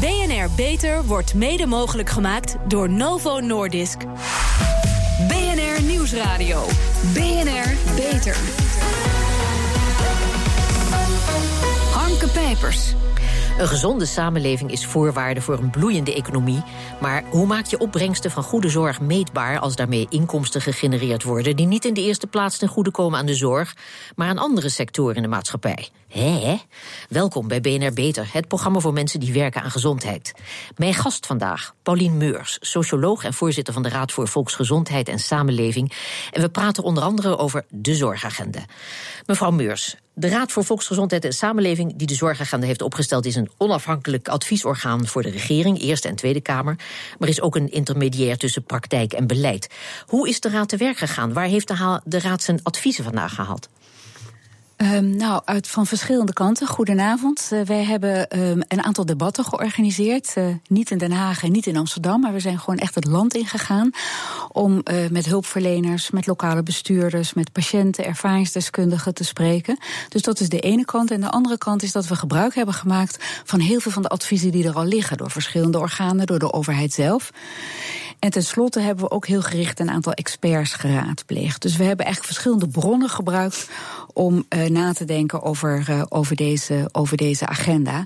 BNR Beter wordt mede mogelijk gemaakt door Novo Nordisk. BNR Nieuwsradio. BNR Beter. Harmke Pijpers. Een gezonde samenleving is voorwaarde voor een bloeiende economie. Maar hoe maak je opbrengsten van goede zorg meetbaar als daarmee inkomsten gegenereerd worden die niet in de eerste plaats ten goede komen aan de zorg, maar aan andere sectoren in de maatschappij? Hè? Welkom bij BNR Beter, het programma voor mensen die werken aan gezondheid. Mijn gast vandaag, Paulien Meurs, socioloog en voorzitter van de Raad voor Volksgezondheid en Samenleving. En we praten onder andere over de zorgagenda. Mevrouw Meurs, de Raad voor Volksgezondheid en Samenleving, die de zorgagenda heeft opgesteld, is een onafhankelijk adviesorgaan voor de regering, Eerste en Tweede Kamer, maar is ook een intermediair tussen praktijk en beleid. Hoe is de Raad te werk gegaan? Waar heeft de, de Raad zijn adviezen vandaag gehaald? Um, nou, uit van verschillende kanten. Goedenavond. Uh, wij hebben um, een aantal debatten georganiseerd. Uh, niet in Den Haag en niet in Amsterdam, maar we zijn gewoon echt het land ingegaan. Om uh, met hulpverleners, met lokale bestuurders, met patiënten, ervaringsdeskundigen te spreken. Dus dat is de ene kant. En de andere kant is dat we gebruik hebben gemaakt van heel veel van de adviezen die er al liggen. Door verschillende organen, door de overheid zelf. En tenslotte hebben we ook heel gericht een aantal experts geraadpleegd. Dus we hebben eigenlijk verschillende bronnen gebruikt om uh, na te denken over, uh, over, deze, over deze agenda.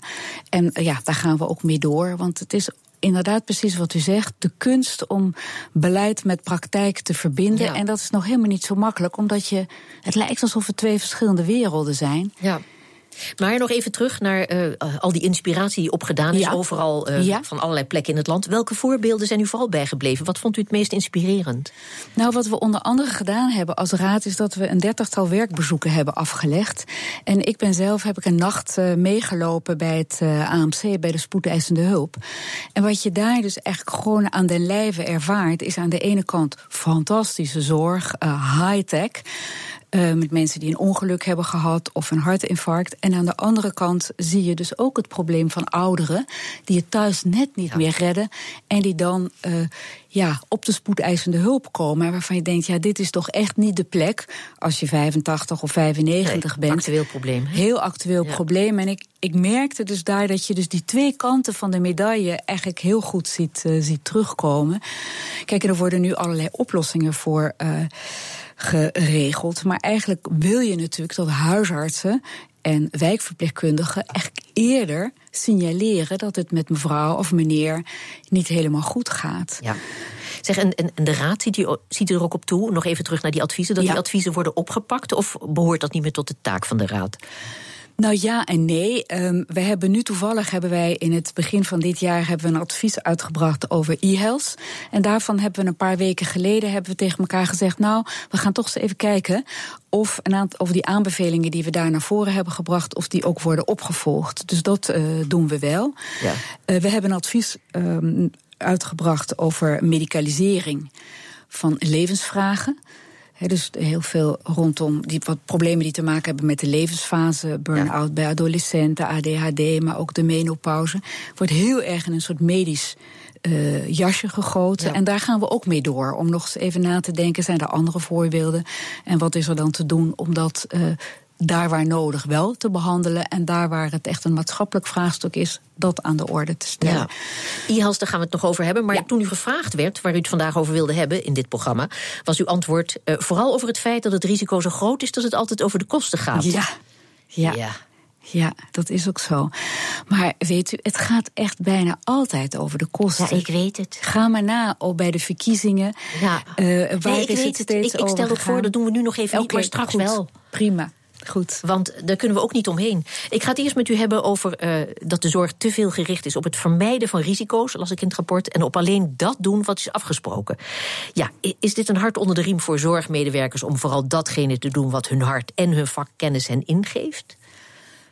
En uh, ja, daar gaan we ook mee door. Want het is inderdaad precies wat u zegt. De kunst om beleid met praktijk te verbinden. Ja. En dat is nog helemaal niet zo makkelijk, omdat je. Het lijkt alsof het twee verschillende werelden zijn. Ja. Maar nog even terug naar uh, al die inspiratie die opgedaan is, ja. overal uh, ja. van allerlei plekken in het land. Welke voorbeelden zijn u vooral bijgebleven? Wat vond u het meest inspirerend? Nou, wat we onder andere gedaan hebben als raad, is dat we een dertigtal werkbezoeken hebben afgelegd. En ik ben zelf heb ik een nacht uh, meegelopen bij het AMC, bij de spoedeisende hulp. En wat je daar dus echt gewoon aan den lijve ervaart, is aan de ene kant fantastische zorg, high-tech. Uh, met mensen die een ongeluk hebben gehad of een hartinfarct. En aan de andere kant zie je dus ook het probleem van ouderen die het thuis net niet ja. meer redden. En die dan uh, ja, op de spoedeisende hulp komen. Waarvan je denkt, ja, dit is toch echt niet de plek als je 85 of 95 nee, bent. Actueel probleem. He? Heel actueel ja. probleem. En ik, ik merkte dus daar dat je dus die twee kanten van de medaille eigenlijk heel goed ziet, uh, ziet terugkomen. Kijk, er worden nu allerlei oplossingen voor. Uh, geregeld. Maar eigenlijk wil je natuurlijk dat huisartsen en wijkverpleegkundigen echt eerder signaleren dat het met mevrouw of meneer niet helemaal goed gaat. Ja. Zeg, en, en, de raad ziet u, ziet u er ook op toe, nog even terug naar die adviezen, dat ja. die adviezen worden opgepakt? Of behoort dat niet meer tot de taak van de raad? Nou ja en nee. Um, we hebben nu toevallig hebben wij in het begin van dit jaar hebben we een advies uitgebracht over e-health. En daarvan hebben we een paar weken geleden hebben we tegen elkaar gezegd: Nou, we gaan toch eens even kijken of een aantal of die aanbevelingen die we daar naar voren hebben gebracht, of die ook worden opgevolgd. Dus dat uh, doen we wel. Ja. Uh, we hebben een advies um, uitgebracht over medicalisering van levensvragen. He, dus heel veel rondom die wat problemen die te maken hebben met de levensfase, burn-out ja. bij adolescenten, ADHD, maar ook de menopauze, wordt heel erg in een soort medisch uh, jasje gegoten. Ja. En daar gaan we ook mee door. Om nog eens even na te denken: zijn er andere voorbeelden? En wat is er dan te doen om dat uh, daar waar nodig wel te behandelen. En daar waar het echt een maatschappelijk vraagstuk is, dat aan de orde te stellen. Ja. IHALS, daar gaan we het nog over hebben. Maar ja. toen u gevraagd werd, waar u het vandaag over wilde hebben in dit programma, was uw antwoord uh, vooral over het feit dat het risico zo groot is dat het altijd over de kosten gaat. Ja. Ja. ja. Ja, dat is ook zo. Maar weet u, het gaat echt bijna altijd over de kosten. Ja, ik weet het. Ga maar na oh, bij de verkiezingen. Ja. Uh, waar nee, ik is weet het het. Ik, ik stel het voor, dat doen we nu nog even okay, niet, maar straks goed. wel. Prima. Goed. Want daar kunnen we ook niet omheen. Ik ga het eerst met u hebben over uh, dat de zorg te veel gericht is op het vermijden van risico's, las ik in het rapport, en op alleen dat doen wat is afgesproken. Ja, is dit een hart onder de riem voor zorgmedewerkers om vooral datgene te doen wat hun hart en hun vakkennis hen ingeeft?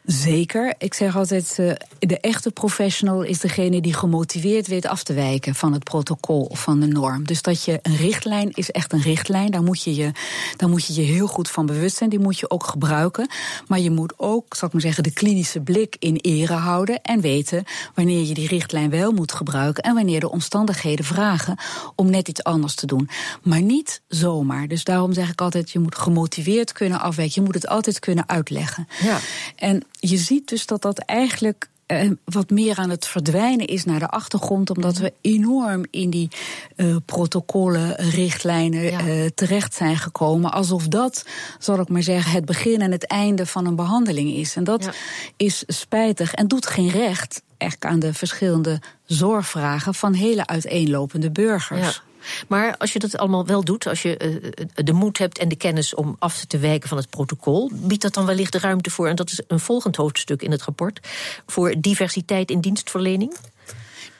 Zeker. Ik zeg altijd, uh, de echte professional is degene die gemotiveerd weet af te wijken van het protocol of van de norm. Dus dat je een richtlijn is echt een richtlijn. Daar moet je je, daar moet je, je heel goed van bewust zijn. Die moet je ook gebruiken. Maar je moet ook, zal ik maar zeggen, de klinische blik in ere houden. En weten wanneer je die richtlijn wel moet gebruiken. En wanneer de omstandigheden vragen om net iets anders te doen. Maar niet zomaar. Dus daarom zeg ik altijd, je moet gemotiveerd kunnen afwijken. Je moet het altijd kunnen uitleggen. Ja. En je ziet dus dat dat eigenlijk uh, wat meer aan het verdwijnen is naar de achtergrond, omdat we enorm in die uh, protocollen, richtlijnen ja. terecht zijn gekomen. Alsof dat, zal ik maar zeggen, het begin en het einde van een behandeling is. En dat ja. is spijtig en doet geen recht echt aan de verschillende zorgvragen van hele uiteenlopende burgers. Ja. Maar als je dat allemaal wel doet, als je uh, de moed hebt en de kennis om af te wijken van het protocol, biedt dat dan wellicht de ruimte voor, en dat is een volgend hoofdstuk in het rapport, voor diversiteit in dienstverlening?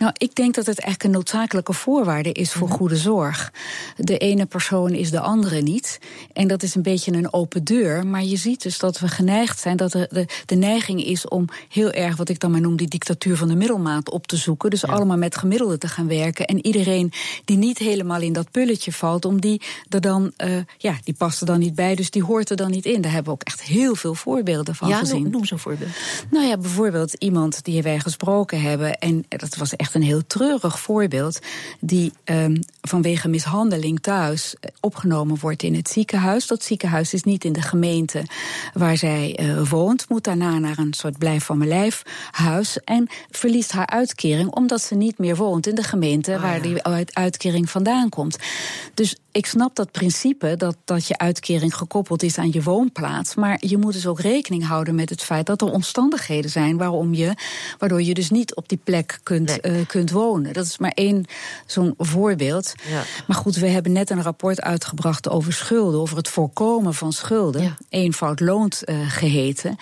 Nou, ik denk dat het eigenlijk een noodzakelijke voorwaarde is voor mhm. goede zorg. De ene persoon is de andere niet. En dat is een beetje een open deur. Maar je ziet dus dat we geneigd zijn, dat de, de, de neiging is om heel erg, wat ik dan maar noem, die dictatuur van de middelmaat op te zoeken. Dus allemaal met gemiddelden te gaan werken. En iedereen die niet helemaal in dat pulletje valt, om die er dan, uh, ja, die past er dan niet bij, dus die hoort er dan niet in. Daar hebben we ook echt heel veel voorbeelden van ja, gezien. Noem, noem zo'n voorbeeld. Nou ja, bijvoorbeeld iemand die wij gesproken hebben. En dat was echt een heel treurig voorbeeld. Die um, vanwege mishandeling thuis opgenomen wordt in het ziekenhuis. Dat ziekenhuis is niet in de gemeente waar zij uh, woont. Moet daarna naar een soort blijf van mijn lijf huis. En verliest haar uitkering omdat ze niet meer woont in de gemeente oh, waar ja. die uitkering vandaan komt. Dus ik snap dat principe dat, dat je uitkering gekoppeld is aan je woonplaats. Maar je moet dus ook rekening houden met het feit dat er omstandigheden zijn waarom je, waardoor je dus niet op die plek kunt, nee. uh, kunt wonen. Dat is maar één zo'n voorbeeld. Ja. Maar goed, we hebben net een rapport uitgebracht over schulden, over het voorkomen van schulden. Ja. Eenvoud loont uh, geheten.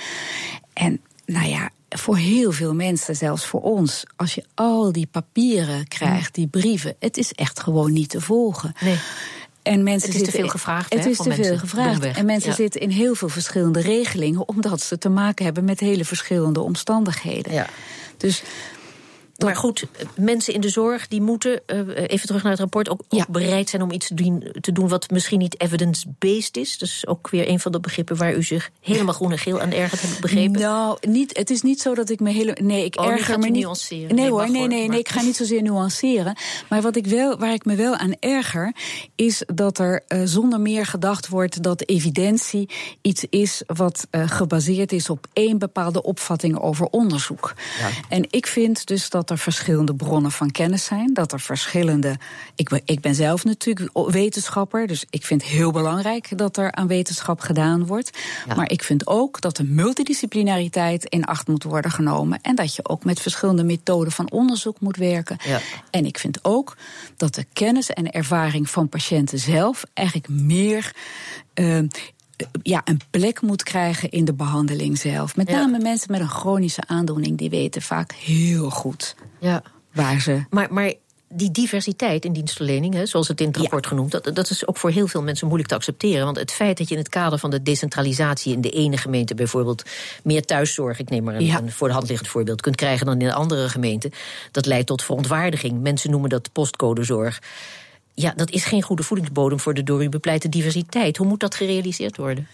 En nou ja, voor heel veel mensen, zelfs voor ons, als je al die papieren krijgt, die brieven, het is echt gewoon niet te volgen. Nee. En mensen het is te veel gevraagd. Het is te veel gevraagd. En mensen ja. zitten in heel veel verschillende regelingen, omdat ze te maken hebben met hele verschillende omstandigheden. Ja. Dus maar goed, mensen in de zorg die moeten, uh, even terug naar het rapport, ook, Ja. ook bereid zijn om iets te doen, te doen wat misschien niet evidence-based is. Dat is ook weer een van de begrippen waar u zich helemaal groen en geel aan ergert, heb ik begrepen. Nou, niet, het is niet zo dat ik me hele. Nee, ik Oh, erger me niet. nuanceren. Nee, Nee, hoor, nee, nee, ik ga niet zozeer nuanceren. Maar wat ik wel, waar ik me wel aan erger, is dat er uh, zonder meer gedacht wordt dat evidentie iets is wat uh, gebaseerd is op één bepaalde opvatting over onderzoek. Ja. En ik vind dus dat er verschillende bronnen van kennis zijn, dat er verschillende. Ik ben, ik ben zelf natuurlijk wetenschapper, dus ik vind het heel belangrijk dat er aan wetenschap gedaan wordt. Ja. Maar ik vind ook dat de multidisciplinariteit in acht moet worden genomen en dat je ook met verschillende methoden van onderzoek moet werken. Ja. En ik vind ook dat de kennis en ervaring van patiënten zelf eigenlijk meer. Uh, ja, een plek moet krijgen in de behandeling zelf. Met Ja. name mensen met een chronische aandoening, die weten vaak heel goed Ja. waar ze. Maar, maar die diversiteit in dienstverlening, hè, zoals het in het Ja. rapport genoemd, dat, dat is ook voor heel veel mensen moeilijk te accepteren. Want het feit dat je in het kader van de decentralisatie in de ene gemeente bijvoorbeeld meer thuiszorg, ik neem maar een, Ja. een voor de hand liggend voorbeeld, kunt krijgen dan in een andere gemeente, dat leidt tot verontwaardiging. Mensen noemen dat postcodezorg. Ja, dat is geen goede voedingsbodem voor de door u bepleite diversiteit. Hoe moet dat gerealiseerd worden?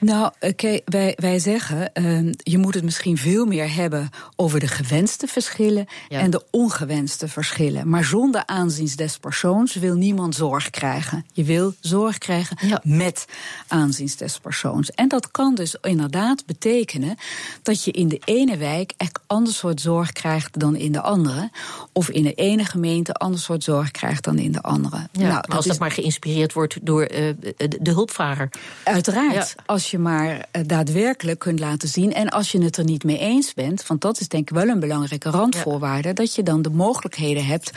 Nou, oké, wij, wij zeggen, uh, je moet het misschien veel meer hebben over de gewenste verschillen Ja. en de ongewenste verschillen. Maar zonder aanzien des persoons wil niemand zorg krijgen. Je wil zorg krijgen Ja. met aanzien des persoons. En dat kan dus inderdaad betekenen dat je in de ene wijk echt ander soort zorg krijgt dan in de andere. Of in de ene gemeente ander soort zorg krijgt dan in de andere. Ja, nou, als dat maar geïnspireerd wordt door eh, de, de hulpvrager. Uiteraard. Ja. Als je maar uh, daadwerkelijk kunt laten zien. En als je het er niet mee eens bent, want dat is denk ik wel een belangrijke randvoorwaarde, ja. dat je dan de mogelijkheden hebt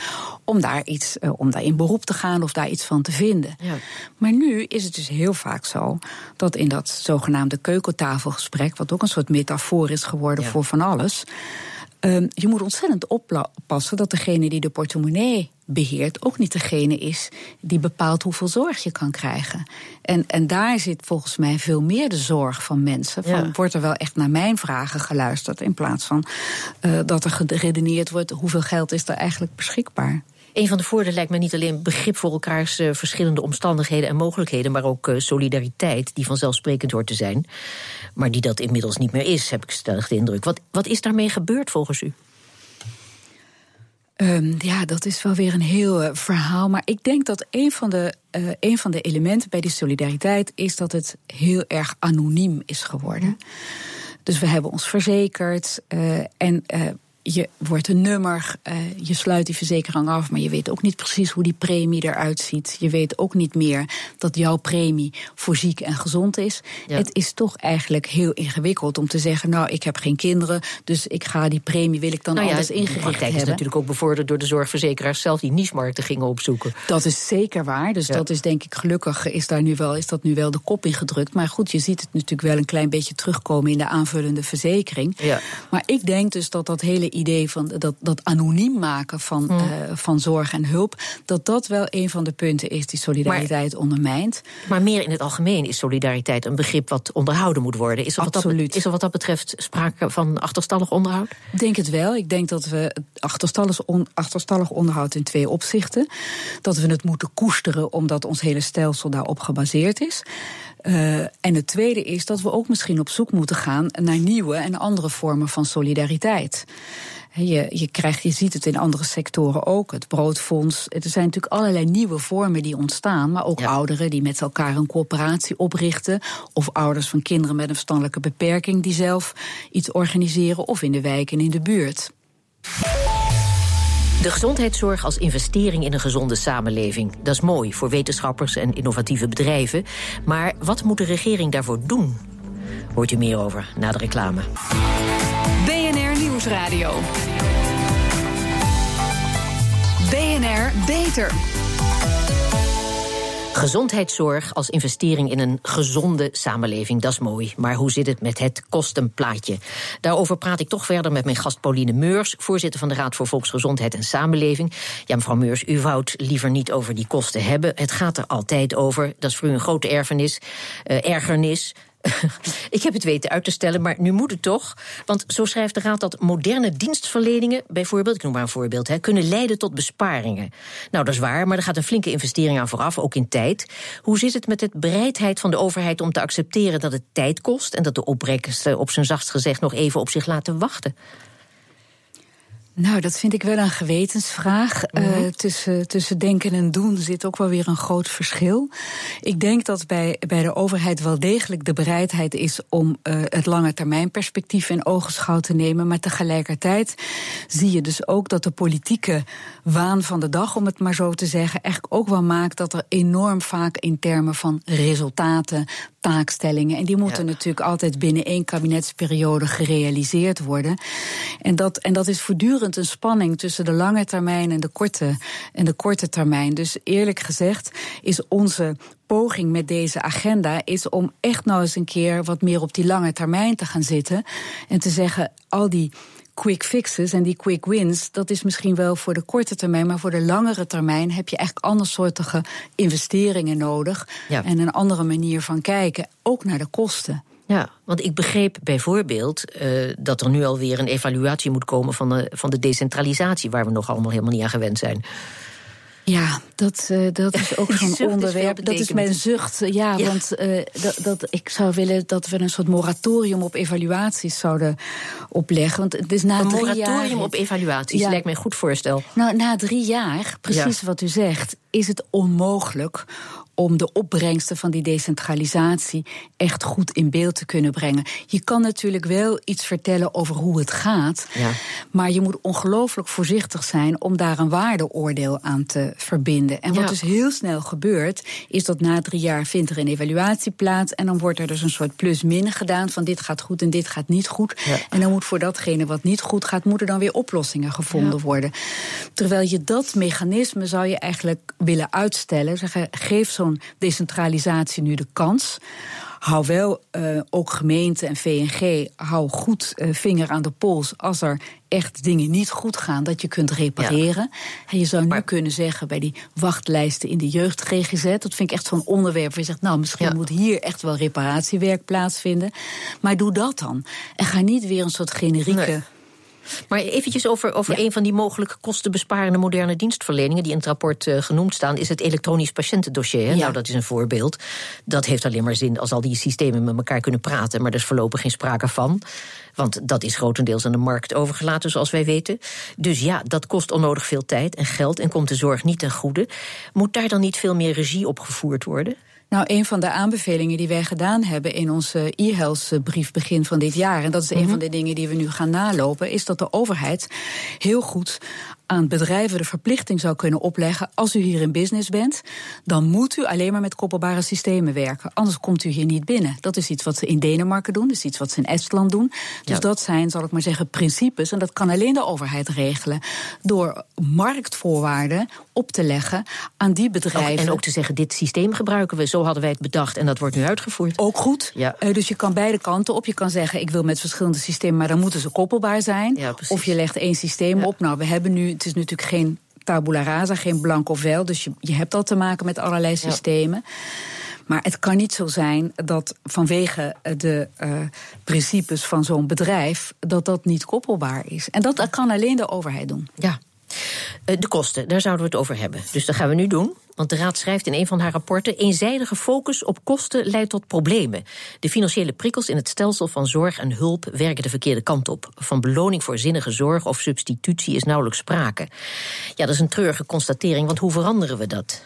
om daar iets, uh, om daar in beroep te gaan of daar iets van te vinden. Ja. Maar nu is het dus heel vaak zo dat in dat zogenaamde keukentafelgesprek, wat ook een soort metafoor is geworden Ja. voor van alles. Um, je moet ontzettend oppassen dat degene die de portemonnee beheert ook niet degene is die bepaalt hoeveel zorg je kan krijgen. En, en daar zit volgens mij veel meer de zorg van mensen. Van, Ja. Wordt er wel echt naar mijn vragen geluisterd in plaats van uh, dat er geredeneerd wordt hoeveel geld is er eigenlijk beschikbaar. Een van de voordelen lijkt me niet alleen begrip voor elkaars uh, verschillende omstandigheden en mogelijkheden, maar ook uh, solidariteit, die vanzelfsprekend hoort te zijn. Maar die dat inmiddels niet meer is, heb ik stellig de indruk. Wat, wat is daarmee gebeurd volgens u? Um, ja, dat is wel weer een heel uh, verhaal. Maar ik denk dat een van, de, uh, een van de elementen bij die solidariteit is dat het heel erg anoniem is geworden. Dus we hebben ons verzekerd. Uh, en je wordt een nummer, uh, je sluit die verzekering af, maar je weet ook niet precies hoe die premie eruit ziet. Je weet ook niet meer dat jouw premie voor ziek en gezond is. Ja. Het is toch eigenlijk heel ingewikkeld om te zeggen: Nou, ik heb geen kinderen, dus ik ga die premie, wil ik dan nou ja, anders ingericht hebben. Dat is natuurlijk ook bevorderd door de zorgverzekeraars zelf, die niche-markten gingen opzoeken. Dat is zeker waar. Dus ja. dat is denk ik gelukkig, is, daar nu wel, is dat nu wel de kop in gedrukt. Maar goed, je ziet het natuurlijk wel een klein beetje terugkomen in de aanvullende verzekering. Ja. Maar ik denk dus dat dat hele idee van dat, dat anoniem maken van, hmm. uh, van zorg en hulp, dat dat wel een van de punten is die solidariteit maar, ondermijnt. Maar meer in het algemeen is solidariteit een begrip wat onderhouden moet worden. Is er, wat Absoluut. dat, is er wat dat betreft sprake van achterstallig onderhoud? Ik denk het wel. Ik denk dat we achterstallig, on, achterstallig onderhoud in twee opzichten. Dat we het moeten koesteren omdat ons hele stelsel daarop gebaseerd is. Uh, en het tweede is dat we ook misschien op zoek moeten gaan naar nieuwe en andere vormen van solidariteit. Je, je, krijgt, je ziet het in andere sectoren ook, het broodfonds. Er zijn natuurlijk allerlei nieuwe vormen die ontstaan. Maar ook ja. ouderen die met elkaar een coöperatie oprichten. Of ouders van kinderen met een verstandelijke beperking die zelf iets organiseren. Of in de wijk en in de buurt. De gezondheidszorg als investering in een gezonde samenleving. Dat is mooi voor wetenschappers en innovatieve bedrijven. Maar wat moet de regering daarvoor doen? Hoort u meer over na de reclame. BNR Nieuwsradio. BNR Beter. Gezondheidszorg als investering in een gezonde samenleving, dat is mooi. Maar hoe zit het met het kostenplaatje? Daarover praat ik toch verder met mijn gast Pauline Meurs, voorzitter van de Raad voor Volksgezondheid en Samenleving. Ja, mevrouw Meurs, u wou liever niet over die kosten hebben. Het gaat er altijd over. Dat is voor u een grote erfenis, uh, ergernis. ik heb het weten uit te stellen, maar nu moet het toch. Want zo schrijft de Raad dat moderne dienstverleningen, bijvoorbeeld, ik noem maar een voorbeeld, hè, kunnen leiden tot besparingen. Nou, dat is waar, maar er gaat een flinke investering aan vooraf, ook in tijd. Hoe zit het met de bereidheid van de overheid om te accepteren dat het tijd kost en dat de opbrengsten op zijn zachtst gezegd nog even op zich laten wachten? Nou, dat vind ik wel een gewetensvraag. Mm -hmm. uh, tussen, tussen denken en doen zit ook wel weer een groot verschil. Ik denk dat bij, bij de overheid wel degelijk de bereidheid is om uh, het lange termijn perspectief in ogenschouw te nemen. Maar tegelijkertijd zie je dus ook dat de politieke waan van de dag, om het maar zo te zeggen, echt ook wel maakt dat er enorm vaak in termen van resultaten, taakstellingen. En die moeten ja. natuurlijk altijd binnen één kabinetsperiode gerealiseerd worden. En dat, en dat is voortdurend een spanning tussen de lange termijn en de korte, en de korte termijn. Dus eerlijk gezegd is onze poging met deze agenda is om echt nou eens een keer wat meer op die lange termijn te gaan zitten. En te zeggen, al die quick fixes en die quick wins, dat is misschien wel voor de korte termijn, maar voor de langere termijn heb je echt andersoortige investeringen nodig. Ja. En een andere manier van kijken, ook naar de kosten. Ja, want ik begreep bijvoorbeeld uh, dat er nu alweer een evaluatie moet komen van de, van de decentralisatie, waar we nog allemaal helemaal niet aan gewend zijn. Ja, dat, uh, dat is ook zo'n onderwerp. Dat is mijn zucht. Ja, ja. want uh, dat, dat, ik zou willen dat we een soort moratorium op evaluaties zouden opleggen. Want het is na een drie moratorium jaar, op evaluaties ja. lijkt mij een goed voorstel. Nou, na drie jaar, precies ja. wat u zegt, is het onmogelijk om de opbrengsten van die decentralisatie echt goed in beeld te kunnen brengen. Je kan natuurlijk wel iets vertellen over hoe het gaat, ja. maar je moet ongelooflijk voorzichtig zijn om daar een waardeoordeel aan te verbinden. En wat ja. dus heel snel gebeurt, is dat na drie jaar vindt er een evaluatie plaats en dan wordt er dus een soort plus-min gedaan van dit gaat goed en dit gaat niet goed. Ja. En dan moet voor datgene wat niet goed gaat, moeten dan weer oplossingen gevonden worden. Terwijl je dat mechanisme zou je eigenlijk willen uitstellen, zeggen geef zo'n decentralisatie nu de kans. Hou wel uh, ook gemeente en VNG, hou goed uh, vinger aan de pols als er echt dingen niet goed gaan, dat je kunt repareren. Ja. En je zou nu maar, kunnen zeggen bij die wachtlijsten in de jeugd GGZ, dat vind ik echt zo'n onderwerp waar je zegt, nou misschien ja. moet hier echt wel reparatiewerk plaatsvinden. Maar doe dat dan. En ga niet weer een soort generieke. Nee. Maar eventjes over, over ja. een van die mogelijke kostenbesparende moderne dienstverleningen... die in het rapport uh, genoemd staan, is het elektronisch patiëntendossier. Ja. Nou, dat is een voorbeeld. Dat heeft alleen maar zin als al die systemen met elkaar kunnen praten... maar er is voorlopig geen sprake van. Want dat is grotendeels aan de markt overgelaten, zoals wij weten. Dus ja, dat kost onnodig veel tijd en geld... en komt de zorg niet ten goede. Moet daar dan niet veel meer regie op gevoerd worden? Nou, een van de aanbevelingen die wij gedaan hebben in onze e-health brief begin van dit jaar, en dat is een mhm. van de dingen die we nu gaan nalopen, is dat de overheid heel goed aan bedrijven de verplichting zou kunnen opleggen. Als u hier in business bent, dan moet u alleen maar met koppelbare systemen werken. Anders komt u hier niet binnen. Dat is iets wat ze in Denemarken doen, dat is iets wat ze in Estland doen. Dus dat zijn, zal ik maar zeggen, principes. En dat kan alleen de overheid regelen. Door marktvoorwaarden op te leggen aan die bedrijven. en ook te zeggen: dit systeem gebruiken we, zo hadden wij het bedacht en dat wordt nu uitgevoerd. Ook goed. Ja. Uh, dus je kan beide kanten op. Je kan zeggen: ik wil met verschillende systemen, maar dan moeten ze koppelbaar zijn. Ja, of je legt één systeem op. Nou, we hebben nu het is natuurlijk geen tabula rasa, geen blank of wel. Dus je, je hebt al te maken met allerlei systemen. Maar het kan niet zo zijn dat vanwege de uh, principes van zo'n bedrijf... dat dat niet koppelbaar is. En dat kan alleen de overheid doen. Ja. Eh, de kosten, daar zouden we het over hebben. Dus dat gaan we nu doen. Want de Raad schrijft in een van haar rapporten: eenzijdige focus op kosten leidt tot problemen. De financiële prikkels in het stelsel van zorg en hulp werken de verkeerde kant op. Van beloning voor zinnige zorg of substitutie is nauwelijks sprake. Ja, dat is een treurige constatering, want hoe veranderen we dat?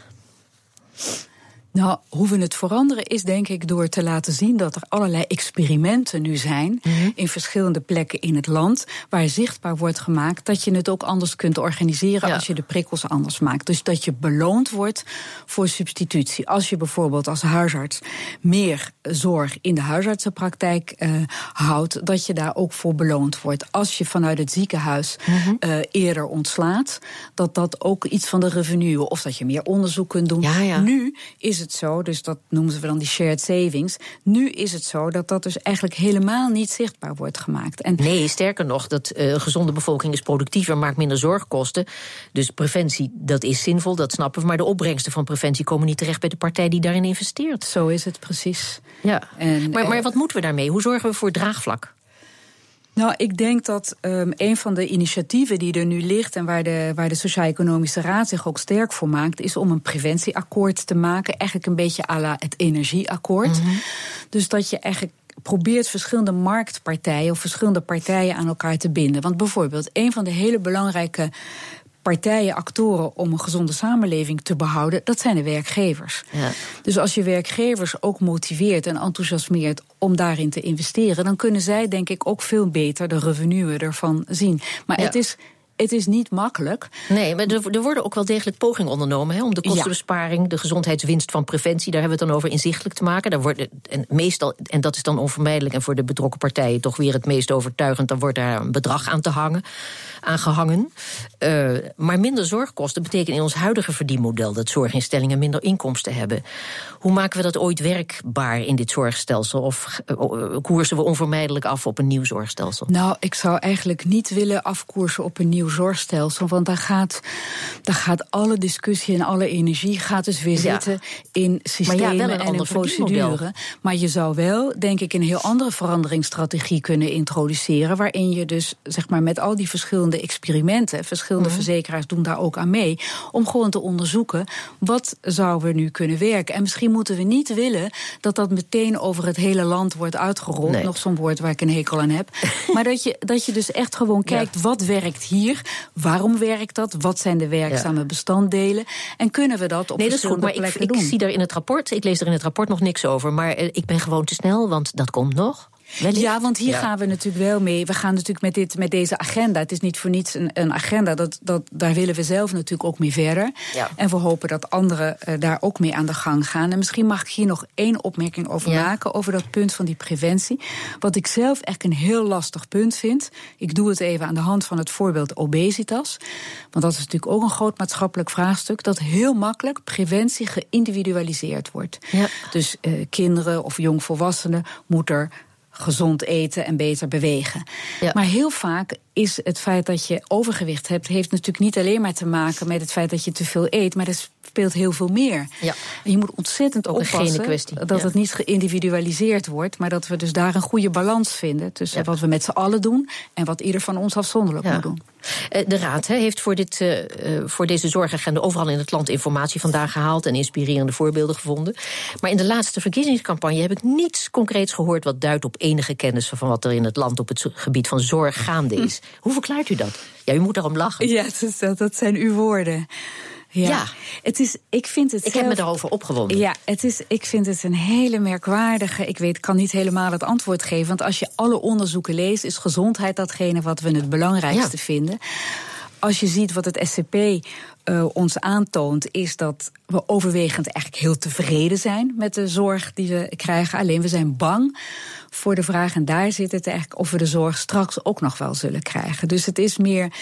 Nou, hoe we het veranderen is denk ik door te laten zien dat er allerlei experimenten nu zijn mhm. in verschillende plekken in het land, waar zichtbaar wordt gemaakt dat je het ook anders kunt organiseren als je de prikkels anders maakt. Dus dat je beloond wordt voor substitutie. Als je bijvoorbeeld als huisarts meer zorg in de huisartsenpraktijk uh, houdt, dat je daar ook voor beloond wordt. Als je vanuit het ziekenhuis mhm. eh, eerder ontslaat, dat dat ook iets van de revenue, of dat je meer onderzoek kunt doen. Nu is het het zo, dus dat noemen we dan die shared savings. Nu is het zo dat dat dus eigenlijk helemaal niet zichtbaar wordt gemaakt. En nee, sterker nog, dat uh, gezonde bevolking is productiever, maakt minder zorgkosten. Dus preventie, dat is zinvol, dat snappen we. Maar de opbrengsten van preventie komen niet terecht bij de partij die daarin investeert. Zo is het precies. Ja. En, maar, maar eh, wat moeten we daarmee? Hoe zorgen we voor draagvlak? Nou, ik denk dat um, een van de initiatieven die er nu ligt en waar de, waar de Sociaal-Economische Raad zich ook sterk voor maakt, is om een preventieakkoord te maken. Eigenlijk een beetje à la het energieakkoord. Mhm. Dus dat je eigenlijk probeert verschillende marktpartijen of verschillende partijen aan elkaar te binden. Want bijvoorbeeld, een van de hele belangrijke partijen, actoren om een gezonde samenleving te behouden, dat zijn de werkgevers. Ja. Dus als je werkgevers ook motiveert en enthousiasmeert om daarin te investeren, dan kunnen zij denk ik ook veel beter de revenue ervan zien. Maar het is het is niet makkelijk. Nee, maar er, worden ook wel degelijk pogingen ondernomen hè, om de kostenbesparing, de gezondheidswinst van preventie, daar hebben we het dan over inzichtelijk te maken. Daar wordt, en meestal, en dat is dan onvermijdelijk en voor de betrokken partijen toch weer het meest overtuigend, dan wordt daar een bedrag aan te hangen aangehangen. Uh, maar minder zorgkosten betekent in ons huidige verdienmodel dat zorginstellingen minder inkomsten hebben. Hoe maken we dat ooit werkbaar in dit zorgstelsel? Of uh, koersen we onvermijdelijk af op een nieuw zorgstelsel? Nou, ik zou eigenlijk niet willen afkoersen op een nieuw zorgstelsel. Want daar gaat, daar gaat alle discussie en alle energie gaat dus weer zitten in systemen ja, en in procedure. Maar je zou wel, denk ik, een heel andere veranderingsstrategie kunnen introduceren. Waarin je dus zeg maar met al die verschillende experimenten. Verschillende mhm. verzekeraars doen daar ook aan mee. Om gewoon te onderzoeken wat zou er nu kunnen werken. En misschien moeten we niet willen dat dat meteen over het hele land wordt uitgerold. Nog zo'n woord waar ik een hekel aan heb. maar dat je, dat je dus echt gewoon kijkt wat werkt hier. Waarom werkt dat? Wat zijn de werkzame bestanddelen? En kunnen we dat op nee, dat is goed, maar ik, ik, zie er in het rapport, ik lees er in het rapport nog niks over. Maar eh, ik ben gewoon te snel, want dat komt nog. Ja, want hier gaan we natuurlijk wel mee. We gaan natuurlijk met, dit, met deze agenda. Het is niet voor niets een, een agenda. Dat, dat, daar willen we zelf natuurlijk ook mee verder. Ja. En we hopen dat anderen uh, daar ook mee aan de gang gaan. En misschien mag ik hier nog één opmerking over maken. Over dat punt van die preventie. Wat ik zelf echt een heel lastig punt vind. Ik doe het even aan de hand van het voorbeeld obesitas. Want dat is natuurlijk ook een groot maatschappelijk vraagstuk. Dat heel makkelijk preventie geïndividualiseerd wordt. Ja. Dus uh, kinderen of jongvolwassenen moeten er gezond eten en beter bewegen. Maar heel vaak is het feit dat je overgewicht hebt, heeft natuurlijk niet alleen maar te maken met het feit dat je te veel eet, maar er speelt heel veel meer. Ja. En je moet ontzettend Ook oppassen dat het niet geïndividualiseerd wordt, maar dat we dus daar een goede balans vinden tussen wat we met z'n allen doen en wat ieder van ons afzonderlijk moet doen. Eh, de Raad heeft voor, dit, uh, voor deze zorgagenda overal in het land informatie vandaan gehaald en inspirerende voorbeelden gevonden. Maar in de laatste verkiezingscampagne heb ik niets concreets gehoord wat duidt op enige kennis van wat er in het land op het gebied van zorg gaande is. Hoe verklaart u dat? Ja, u moet daarom lachen. Ja, dat, dat zijn uw woorden. Ja, Het is, ik vind het. Ik heb me daarover opgewonden. Ja, het is, ik vind het een hele merkwaardige. Ik weet, kan niet helemaal het antwoord geven. Want als je alle onderzoeken leest, is gezondheid datgene wat we het belangrijkste vinden. Als je ziet wat het SCP uh, ons aantoont, is dat we overwegend eigenlijk heel tevreden zijn met de zorg die we krijgen. Alleen we zijn bang voor de vraag, en daar zit het eigenlijk, of we de zorg straks ook nog wel zullen krijgen. Dus het is meer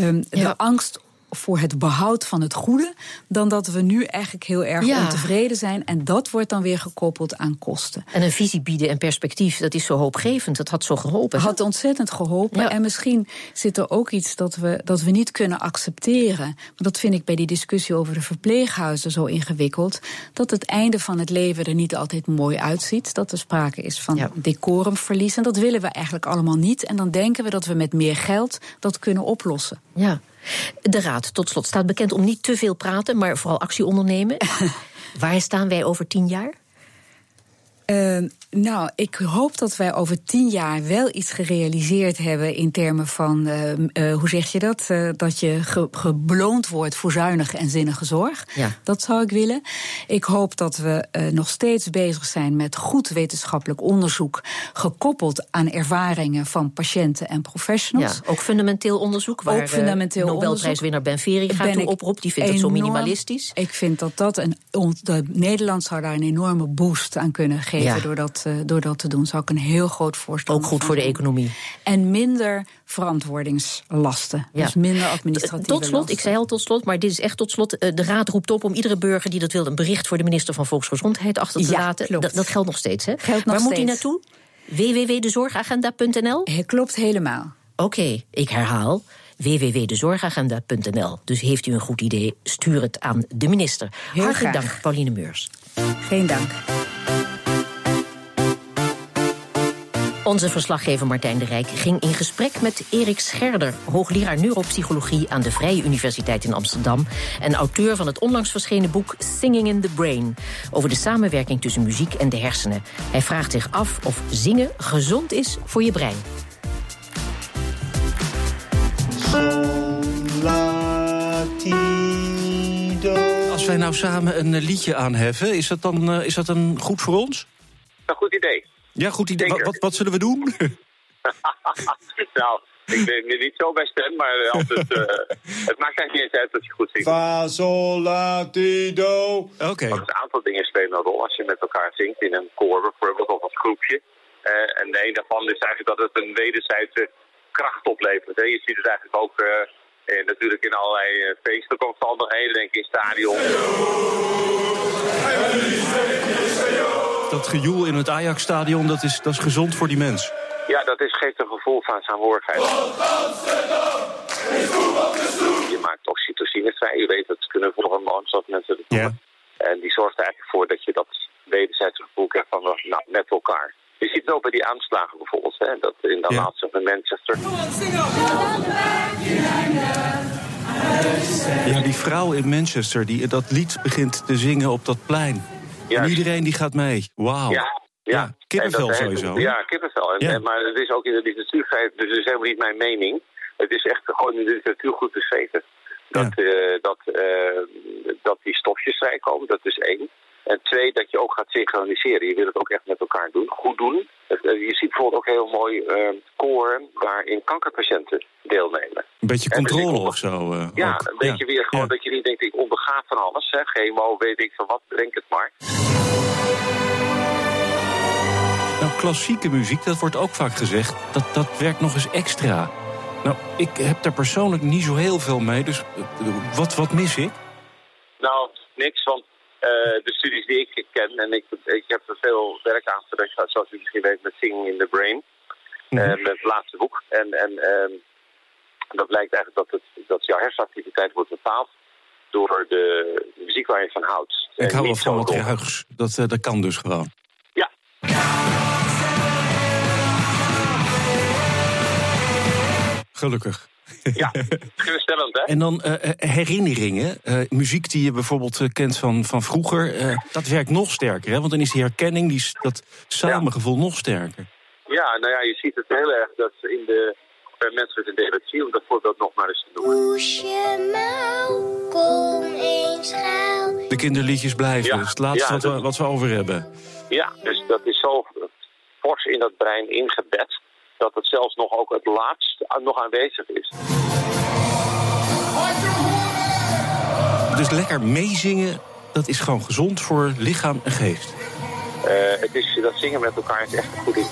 um, ja. de angst voor het behoud van het goede, dan dat we nu eigenlijk heel erg ontevreden zijn. En dat wordt dan weer gekoppeld aan kosten. En een visie bieden en perspectief, dat is zo hoopgevend. Dat had zo geholpen. Had ontzettend geholpen. En misschien zit er ook iets dat we, dat we niet kunnen accepteren. Maar dat vind ik bij die discussie over de verpleeghuizen zo ingewikkeld. Dat het einde van het leven er niet altijd mooi uitziet. Dat er sprake is van decorumverlies. En dat willen we eigenlijk allemaal niet. En dan denken we dat we met meer geld dat kunnen oplossen. Ja. De Raad, tot slot, staat bekend om niet te veel praten, maar vooral actie ondernemen. Waar staan wij over tien jaar? Uh, nou, ik hoop dat wij over tien jaar wel iets gerealiseerd hebben in termen van, uh, uh, hoe zeg je dat? Uh, dat je ge gebloond wordt voor zuinige en zinnige zorg. Ja. Dat zou ik willen. Ik hoop dat we nog steeds bezig zijn met goed wetenschappelijk onderzoek, gekoppeld aan ervaringen van patiënten en professionals. Ja, ook fundamenteel onderzoek, waar ook fundamenteel Nobelprijswinnaar Ben Veri gaat toe oproep. Die vindt het zo minimalistisch. Ik vind dat dat een. Nederland zou daar een enorme boost aan kunnen geven ja. door, dat, uh, door dat te doen. Zou ik een heel groot voorstel. Ook goed voor de economie. En minder verantwoordingslasten. Ja. Dus minder administratieve Tot slot, ik zei al tot slot, maar dit is echt tot slot. Eh, de Raad roept op om iedere burger die dat wil... een bericht voor de minister van Volksgezondheid achter te ja, laten. Klopt. Dat, geldt nog steeds, hè? Geldt Waar nog moet hij naartoe? www.dezorgagenda.nl? Klopt helemaal. Oké, okay, ik herhaal www.dezorgagenda.nl. Dus heeft u een goed idee, stuur het aan de minister. Heel Hartelijk graag. dank, Pauline Meurs. Geen dank. Onze verslaggever Martijn de Rijk ging in gesprek met Erik Scherder, hoogleraar neuropsychologie aan de Vrije Universiteit in Amsterdam en auteur van het onlangs verschenen boek Singing in the Brain over de samenwerking tussen muziek en de hersenen. Hij vraagt zich af of zingen gezond is voor je brein. Als wij nou samen een liedje aanheffen, is dat dan uh, is dat een goed voor ons? Een goed idee. Ja, goed idee. Wat, wat, wat, zullen we doen? nou, ik ben er niet zo bij stem, maar als het, uh, het maakt eigenlijk niet eens uit dat je goed zingt. Fa, sol, la, ti, do. Oké. Okay. Een aantal dingen spelen een rol als je met elkaar zingt in een koor bijvoorbeeld of als groepje. Uh, en een daarvan is eigenlijk dat het een wederzijdse kracht oplevert. Hè. Je ziet het eigenlijk ook uh, eh, natuurlijk in allerlei uh, feestelijke omstandigheden, denk ik in stadion. Dat gejoel in het Ajax-stadion, dat is, dat is gezond voor die mens. Ja, dat is, geeft een gevoel van saamhorigheid. Je maakt oxytocine vrij. Je weet dat kunnen hormoon, zoals mensen het noemen. Ja. En die zorgt er eigenlijk voor dat je dat wederzijds gevoel krijgt van nou, met elkaar. Je ziet het ook bij die aanslagen bijvoorbeeld, hè, dat in de ja. laatste van Manchester. Ja, die vrouw in Manchester die dat lied begint te zingen op dat plein. En iedereen die gaat mee. Wauw. Ja, ja. kippenvel dat, sowieso. Ja, kippenvel. En, ja. maar het is ook in de literatuur, dus het is helemaal niet mijn mening. Het is echt gewoon in de literatuur goed beschreven. Dat, ja. uh, dat, uh, dat die stofjes vrijkomen, dat is één. En twee, dat je ook gaat synchroniseren. Je wil het ook echt met elkaar doen, goed doen. Je ziet bijvoorbeeld ook heel mooi uh, koren waarin kankerpatiënten deelnemen. Een beetje controle of zo. Uh, ja, ook. een beetje ja. weer gewoon ja. dat je niet denkt, ik onderga van alles. Hè. Chemo, weet ik van wat, denk het maar. Nou, klassieke muziek, dat wordt ook vaak gezegd, dat, dat werkt nog eens extra. Nou, ik heb daar persoonlijk niet zo heel veel mee, dus uh, wat, wat mis ik? Nou, niks, want uh, de studies die ik ken, en ik, ik heb er veel werk aan gedaan, zoals u misschien weet, met Singing in the Brain. Mm -hmm. uh, met het laatste boek. En, en uh, dat blijkt eigenlijk dat, het, dat jouw hersenactiviteit wordt bepaald door de muziek waar je van houdt. Ik hou wel van wat ruigs. Dat, dat kan dus gewoon. Ja. Gelukkig. Ja, geruststellend, hè? En dan uh, herinneringen, uh, muziek die je bijvoorbeeld uh, kent van, van vroeger, dat werkt nog sterker, hè? Want dan is die herkenning, die, dat samengevoel ja. nog sterker. Ja, nou ja, je ziet het heel erg dat in de, bij mensen met een dementie, om dat voorbeeld nog maar eens te noemen. kinderliedjes blijven. Ja, dat is het laatste ja, wat, we, wat we over hebben. Ja, dus dat is zo fors in dat brein ingebed dat het zelfs nog ook het laatst nog aanwezig is. Dus lekker meezingen, dat is gewoon gezond voor lichaam en geest. Eh, het is, dat zingen met elkaar is echt een goed ding.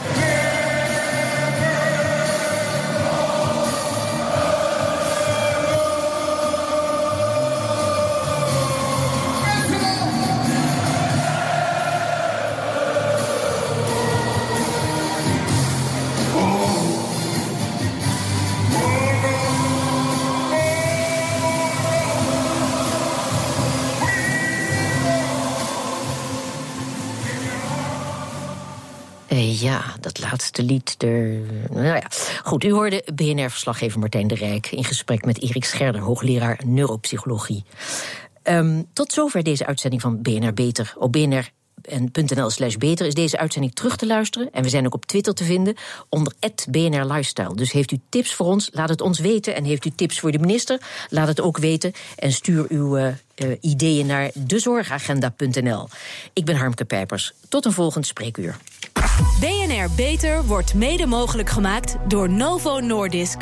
Laatste lied. De... Nou ja. Goed, u hoorde BNR-verslaggever Martijn de Rijk in gesprek met Erik Scherder, hoogleraar neuropsychologie. Ehm, tot zover deze uitzending van BNR Beter. Op BNR en .nl slash beter is deze uitzending terug te luisteren. En we zijn ook op Twitter te vinden onder BNR Lifestyle. Dus heeft u tips voor ons, laat het ons weten. En heeft u tips voor de minister, laat het ook weten. En stuur uw eh, eh, ideeën naar dezorgagenda.nl. Ik ben Harmke Pijpers. Tot een volgend spreekuur. BNR Beter wordt mede mogelijk gemaakt door Novo Nordisk.